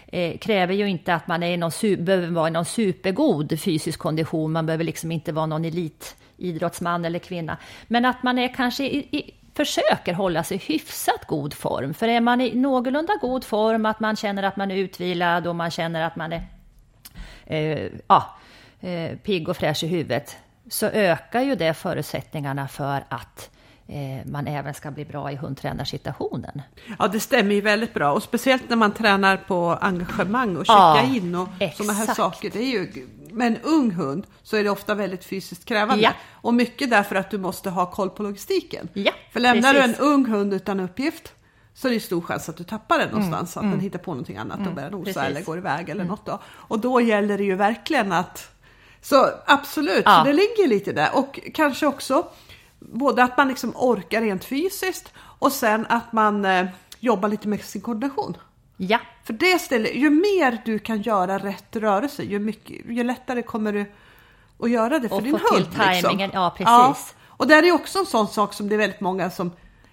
S1: eh, kräver ju inte att man är någon, behöver vara i någon supergod fysisk kondition. Man behöver liksom inte vara någon elitidrottsman eller kvinna. Men att man är kanske i, i, försöker hålla sig hyfsat god form. För är man i någorlunda god form, att man känner att man är utvilad och man känner att man är eh, ja, eh, pigg och fräsch i huvudet, så ökar ju det förutsättningarna för att eh, man även ska bli bra i hundtränarsituationen.
S2: Ja, det stämmer ju väldigt bra och speciellt när man tränar på engagemang och checka ja, in och sådana här saker. Det är ju, med en ung hund så är det ofta väldigt fysiskt krävande ja. och mycket därför att du måste ha koll på logistiken.
S1: Ja,
S2: För lämnar precis. du en ung hund utan uppgift så är det stor chans att du tappar den någonstans, mm, att den mm. hittar på någonting annat och mm, börjar nosa precis. eller går iväg eller mm. något. Då. Och då gäller det ju verkligen att så absolut, ja. så det ligger lite där. Och kanske också både att man liksom orkar rent fysiskt och sen att man eh, jobbar lite med sin koordination.
S1: Ja.
S2: För det ställer, ju mer du kan göra rätt rörelse, ju, mycket, ju lättare kommer du att göra det för
S1: och
S2: din hund.
S1: Och få till tajmingen, liksom. ja precis. Ja.
S2: Och det är också en sån sak som det är väldigt många som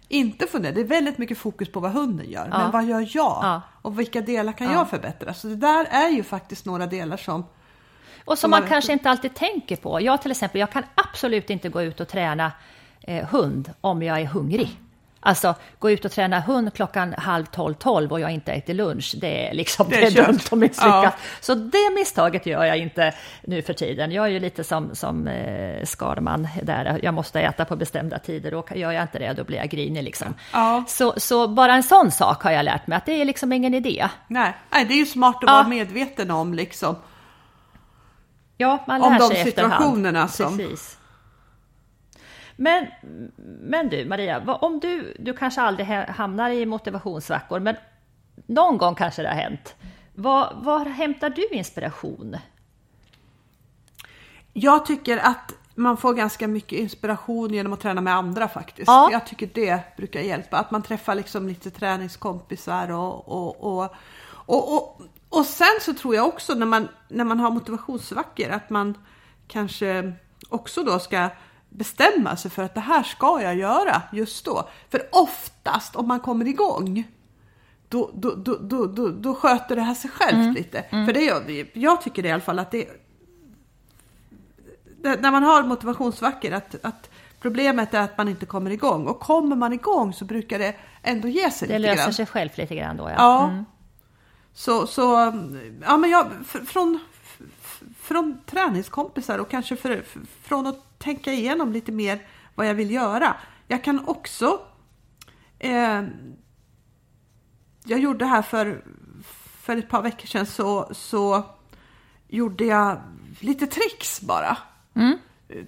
S2: inte funderar. Det är väldigt mycket fokus på vad hunden gör. Ja. Men vad gör jag? Ja. Och vilka delar kan jag förbättra? Så det där är ju faktiskt några delar som
S1: och som man, man kanske inte alltid tänker på. Jag till exempel, jag kan absolut inte gå ut och träna eh, hund om jag är hungrig. Alltså gå ut och träna hund klockan halv tolv, tolv och jag inte äter lunch, det är liksom det är, det är dömt att misslyckas. Ja. Så det misstaget gör jag inte nu för tiden. Jag är ju lite som, som eh, Skarman där, jag måste äta på bestämda tider och gör jag inte det då blir jag grinig liksom. Ja. Så, så bara en sån sak har jag lärt mig, att det är liksom ingen idé.
S2: Nej, Nej det är ju smart att ja. vara medveten om liksom.
S1: Ja, man lär
S2: om
S1: sig
S2: de situationerna som...
S1: Precis. Men, men du Maria, om du, du kanske aldrig hamnar i motivationssvackor, men någon gång kanske det har hänt. Var, var hämtar du inspiration?
S2: Jag tycker att man får ganska mycket inspiration genom att träna med andra faktiskt. Ja. Jag tycker det brukar hjälpa. Att man träffar liksom lite träningskompisar och, och, och, och, och, och sen så tror jag också när man, när man har motivationssvackor att man kanske också då ska bestämma sig för att det här ska jag göra just då. För oftast om man kommer igång då, då, då, då, då, då sköter det här sig självt mm. lite. Mm. För det jag, jag tycker det i alla fall att det, det när man har motivationssvackor att, att problemet är att man inte kommer igång och kommer man igång så brukar det ändå ge sig
S1: det
S2: lite
S1: grann. Löser sig självt lite grann då
S2: ja. ja. Mm. Så, så, ja men jag, från, från träningskompisar och kanske för, från att tänka igenom lite mer vad jag vill göra. Jag kan också eh, jag gjorde här för, för ett par veckor sedan så, så gjorde jag lite tricks bara. Mm.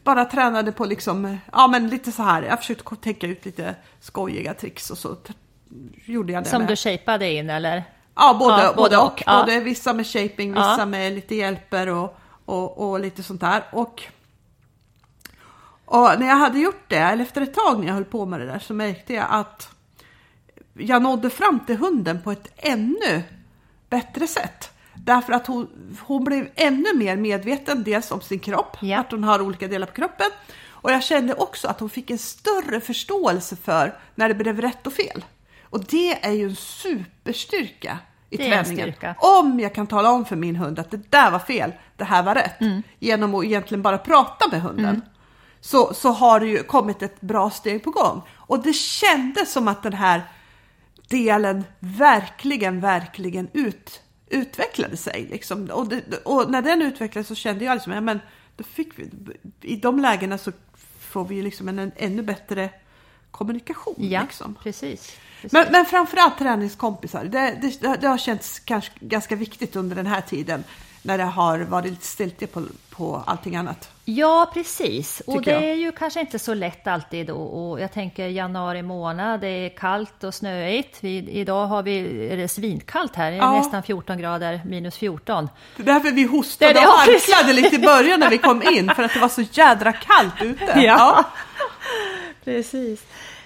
S2: Bara tränade på liksom, ja men lite så här, jag försökte tänka ut lite skojiga tricks och så gjorde jag det.
S1: Som
S2: med.
S1: du shapeade in eller?
S2: Ja, både, ja, både och. och. Ja. Både vissa med shaping, vissa ja. med lite hjälper och, och, och lite sånt där. Och, och när jag hade gjort det, eller efter ett tag när jag höll på med det där, så märkte jag att jag nådde fram till hunden på ett ännu bättre sätt. Därför att hon, hon blev ännu mer medveten dels om sin kropp, yeah. att hon har olika delar på kroppen. Och jag kände också att hon fick en större förståelse för när det blev rätt och fel. Och det är ju en superstyrka i det träningen. Om jag kan tala om för min hund att det där var fel, det här var rätt. Mm. Genom att egentligen bara prata med hunden. Mm. Så, så har det ju kommit ett bra steg på gång. Och det kändes som att den här delen verkligen, verkligen ut, utvecklade sig. Liksom. Och, det, och, när den utvecklades så kände jag liksom, ja men då fick vi, i de lägena så får vi liksom en, en ännu bättre kommunikation.
S1: Ja,
S2: liksom.
S1: precis.
S2: Men, men framförallt träningskompisar. Det, det, det har känts kanske ganska viktigt under den här tiden. När det har varit stiltje på, på allting annat.
S1: Ja, precis. Och det
S2: jag.
S1: är ju kanske inte så lätt alltid. Och, och jag tänker januari månad, det är kallt och snöigt. Vi, idag har vi, är det svinkallt här, det är
S2: Ja.
S1: nästan 14 grader, minus 14.
S2: Det är därför vi hostade
S1: Det är det,
S2: och
S1: ja,
S2: harklade lite i början när vi kom in, för att det var så jädra kallt ute.
S1: Ja. Precis.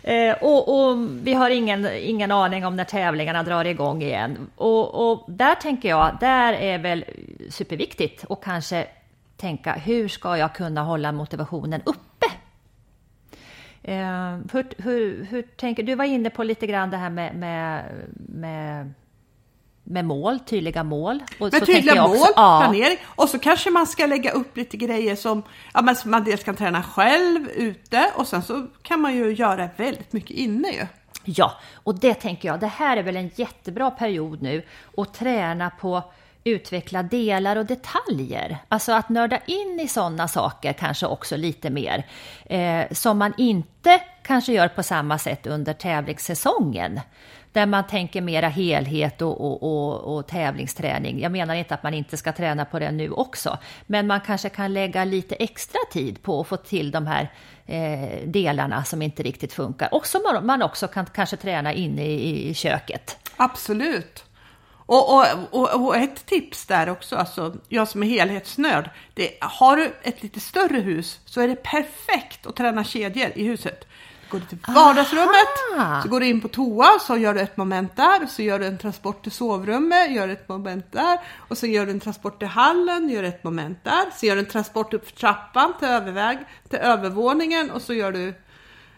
S1: Eh, och, och vi har ingen, ingen aning om när tävlingarna drar igång igen. Och, och där tänker jag, där är väl superviktigt att kanske tänka hur ska jag kunna hålla motivationen uppe? Eh, hur, hur, hur tänker du? var inne på lite grann det här med, med, med, med mål, tydliga mål. Och
S2: Med
S1: så
S2: tydliga
S1: jag
S2: mål,
S1: också- ja.
S2: planering och så kanske man ska lägga upp lite grejer som ja, men som man dels kan träna själv ute och sen så kan man ju göra väldigt mycket inne ju.
S1: Ja, och det tänker jag, det här är väl en jättebra period nu att träna på utveckla delar och detaljer. Alltså att nörda in i sådana saker kanske också lite mer. Eh, som man inte kanske gör på samma sätt under tävlingssäsongen. Där man tänker mera helhet och, och, och, och tävlingsträning. Jag menar inte att man inte ska träna på det nu också. Men man kanske kan lägga lite extra tid på att få till de här eh, delarna som inte riktigt funkar. Och som man, man också kan kanske träna inne i, i köket.
S2: Absolut. Och, och, och, och ett tips där också, alltså jag som är helhetsnörd, det, har du ett lite större hus så är det perfekt att träna kedjor i huset. Går du till vardagsrummet,
S1: Aha.
S2: så går du in på toa, så gör du ett moment där, så gör du en transport till sovrummet, gör ett moment där, och så gör du en transport till hallen, gör ett moment där, så gör du en transport upp för trappan till överväg, till övervåningen, och så gör du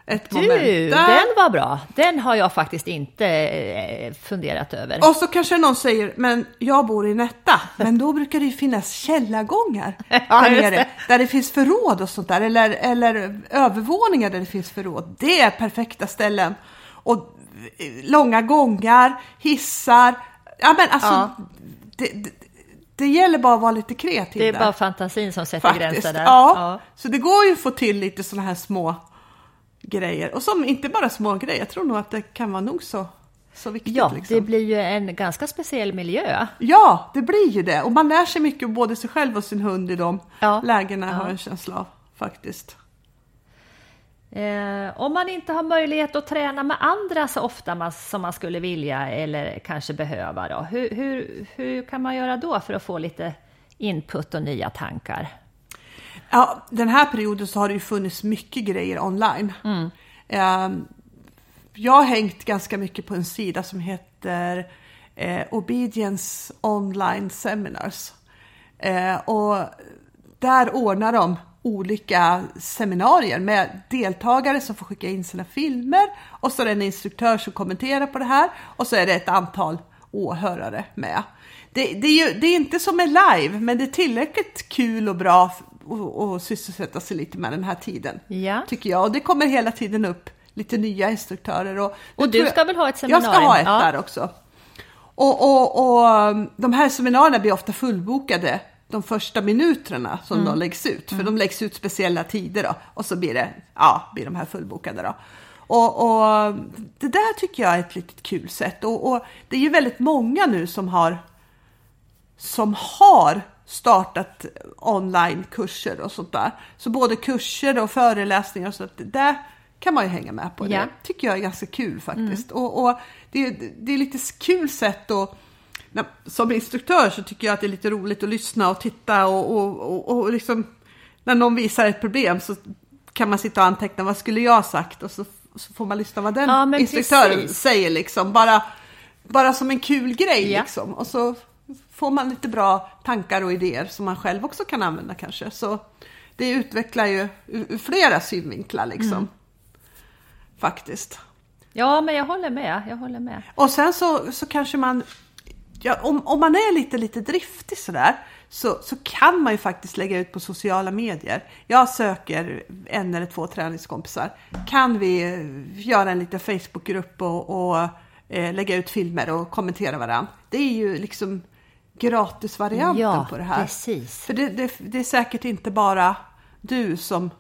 S2: ett moment
S1: Du,
S2: där.
S1: den var bra. Den har jag faktiskt inte eh, funderat över.
S2: Och så kanske någon säger, men jag bor i en etta, men då brukar det ju finnas källargångar
S1: Ja,
S2: nere,
S1: det.
S2: där det finns förråd och sånt där, eller, eller övervåningar där det finns förråd. Det är perfekta ställen. Och eh, långa gångar, hissar, ja men alltså,
S1: Ja.
S2: det, det, det gäller bara att vara lite kreativ
S1: Det är
S2: där.
S1: bara fantasin som sätter
S2: Faktiskt.
S1: gränser där.
S2: Ja. så det går ju att få till lite sådana här små grejer. Och som inte bara små grejer, jag tror nog att det kan vara nog så, så viktigt.
S1: Ja,
S2: liksom.
S1: det blir ju en ganska speciell miljö.
S2: Ja, det blir ju det. Och man lär sig mycket om både sig själv och sin hund i de
S1: Ja.
S2: lägena,
S1: Ja.
S2: har jag en känsla av faktiskt.
S1: Eh, om man inte har möjlighet att träna med andra så ofta man, som man skulle vilja eller kanske behöva, då, hur, hur, hur kan man göra då för att få lite input och nya tankar?
S2: Ja, den här perioden så har det ju funnits mycket grejer online. Ehm, jag har hängt ganska mycket på en sida som heter eh, Obedience Online Seminars. Eh, och där ordnar de olika seminarier med deltagare som får skicka in sina filmer och så är det en instruktör som kommenterar på det här och så är det ett antal åhörare med. Det, det, är, ju, det är inte som en live, men det är tillräckligt kul och bra att sysselsätta sig lite med den här tiden.
S1: Ja.
S2: Tycker jag. Och det kommer hela tiden upp lite nya instruktörer. Och,
S1: Och du
S2: tror jag-
S1: ska väl ha ett
S2: Jag ska ha
S1: seminarium?
S2: ett
S1: Ja.
S2: där också. Och, och, och um, de här seminarierna blir ofta fullbokade de första minuterna som
S1: Mm.
S2: de läggs ut. För de läggs ut speciella tider då. Och så blir det, ja, blir de här fullbokade då. Och, och det där tycker jag är ett litet kul sätt. Och, och det är ju väldigt många nu som har som har startat onlinekurser och sånt där. Så både kurser och föreläsningar och sånt, det där kan man ju hänga med på.
S1: Ja.
S2: Det tycker jag är ganska kul faktiskt. Och, och det, är- det är lite kul sätt att som instruktör så tycker jag att det är lite roligt att lyssna och titta och, och, och, och liksom när någon visar ett problem så kan man sitta och anteckna vad skulle jag sagt och så, så får man lyssna vad den
S1: Ja,
S2: instruktören
S1: precis.
S2: säger liksom. Bara, bara som en kul grej
S1: Ja.
S2: liksom. Och så får man lite bra tankar och idéer som man själv också kan använda kanske. Så det utvecklar ju ur, flera synvinklar liksom.
S1: Mm.
S2: Faktiskt.
S1: Ja, men jag håller med. Jag håller med.
S2: Och sen så, så kanske man, ja, om, om man är lite, lite driftig sådär, så, så kan man ju faktiskt lägga ut på sociala medier. Jag söker en eller två träningskompisar. Kan vi eh, göra en liten Facebookgrupp och, och eh, lägga ut filmer och kommentera varandra? Det är ju liksom gratisvarianten
S1: Ja,
S2: på det här.
S1: precis.
S2: För det, det, det är säkert inte bara du som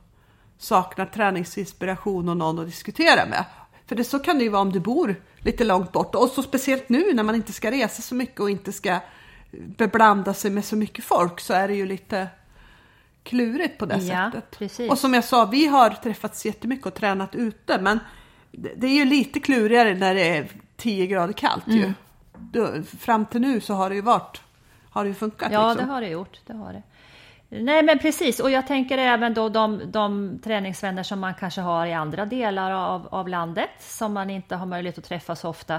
S2: saknar träningsinspiration och någon att diskutera med. För det, så kan det ju vara om du bor lite långt bort och så speciellt nu när man inte ska resa så mycket och inte ska beblanda sig med så mycket folk så är det ju lite klurigt på det
S1: Ja,
S2: sättet.
S1: precis.
S2: Och som jag sa, vi har träffats jättemycket och tränat ute men det är ju lite klurigare när det är 10 grader kallt
S1: Mm.
S2: ju. Fram till nu så har det ju varit, har det funkat
S1: Ja,
S2: liksom.
S1: det har det gjort. Det har det. Nej, men precis. Och jag tänker även då de, de träningsvänner som man kanske har i andra delar av, av landet som man inte har möjlighet att träffa så ofta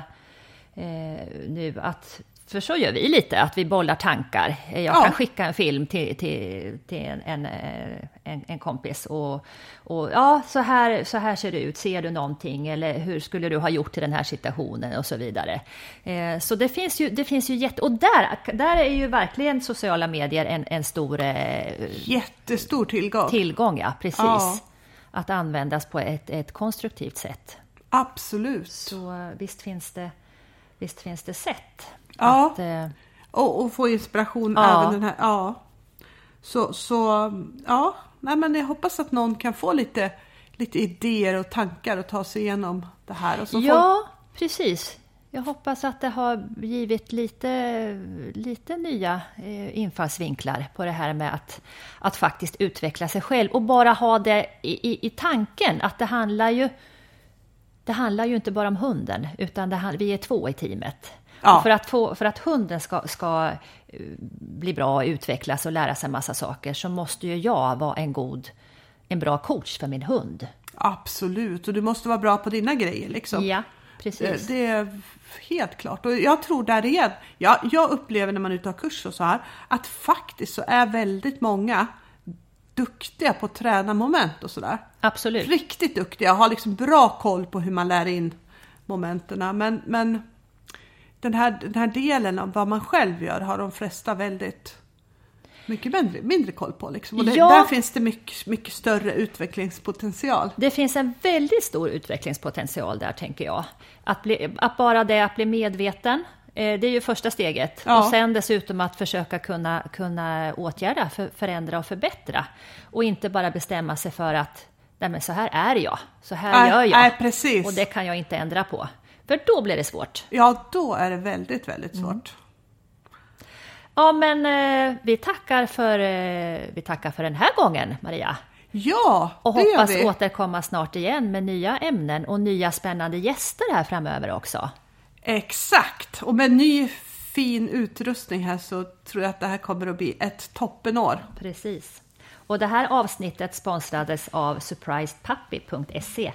S1: eh, nu. Att, för så gör vi lite, att vi bollar tankar. Jag
S2: Ja.
S1: kan skicka en film till, till, till en, en, eh, en, en kompis och, och ja, så här, så här ser det ut. Ser du någonting? Eller hur skulle du ha gjort i den här situationen? Och så vidare. Eh, så det finns ju, det finns ju jätte... Och där, där är ju verkligen sociala medier en, en stor eh,
S2: Jättestor tillgång.
S1: tillgång, ja. Precis.
S2: Ja.
S1: Att användas på ett, ett konstruktivt sätt.
S2: Absolut.
S1: Så eh, visst finns det, visst finns det sätt.
S2: Ja.
S1: Att, eh,
S2: Och, och få inspiration
S1: Ja.
S2: även den här. Ja. Så, så ja, nej men jag hoppas att någon kan få lite, lite idéer och tankar och ta sig igenom det här. Och så får,
S1: Ja, precis. Jag hoppas att det har givit lite, lite nya eh, infallsvinklar på det här med att, att faktiskt utveckla sig själv och bara ha det i, i, i tanken att det handlar ju det handlar ju inte bara om hunden, utan det, vi är två i teamet.
S2: Ja.
S1: För, att få, för att hunden ska, ska eh, bli bra och utvecklas och lära sig massa saker så måste ju jag vara en god, en bra coach för min hund.
S2: Absolut, och du måste vara bra på dina grejer liksom.
S1: Ja, precis.
S2: det är helt klart. Och jag tror där igen, ja, jag upplever när man är ute och har kurs och så här, att faktiskt så är väldigt många duktiga på att träna moment och sådär.
S1: Absolut.
S2: Riktigt duktiga har liksom bra koll på hur man lär in momenten. Men, men den, här, den här delen av vad man själv gör har de flesta väldigt mycket mindre, mindre koll på. Liksom. Och det,
S1: Ja.
S2: Där finns det mycket, mycket större utvecklingspotential.
S1: Det finns en väldigt stor utvecklingspotential där, tänker jag. Att, bli, att bara det att bli medveten, eh, det är ju första steget.
S2: Ja.
S1: Och sen dessutom att försöka kunna, kunna åtgärda, för, förändra och förbättra. Och inte bara bestämma sig för att Nej, men så här är jag, så här
S2: Nej,
S1: gör jag.
S2: precis.
S1: Och det kan jag inte ändra på. För då blir det svårt.
S2: Ja, då är det väldigt, väldigt
S1: Mm.
S2: svårt.
S1: Ja, men eh, vi, tackar för, eh, vi tackar för den här gången, Maria.
S2: Ja,
S1: Och
S2: det gör
S1: hoppas
S2: vi.
S1: återkomma snart igen med nya ämnen och nya spännande gäster här framöver också.
S2: Exakt! Och med ny fin utrustning här så tror jag att det här kommer att bli ett toppenår.
S1: Precis. Och det här avsnittet sponsrades av surprisepuppy.se.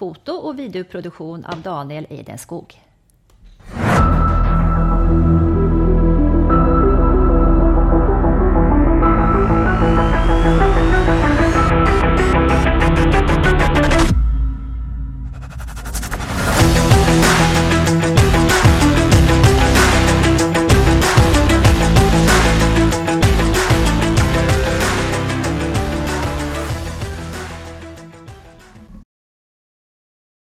S1: Foto och videoproduktion av Daniel Idenskog.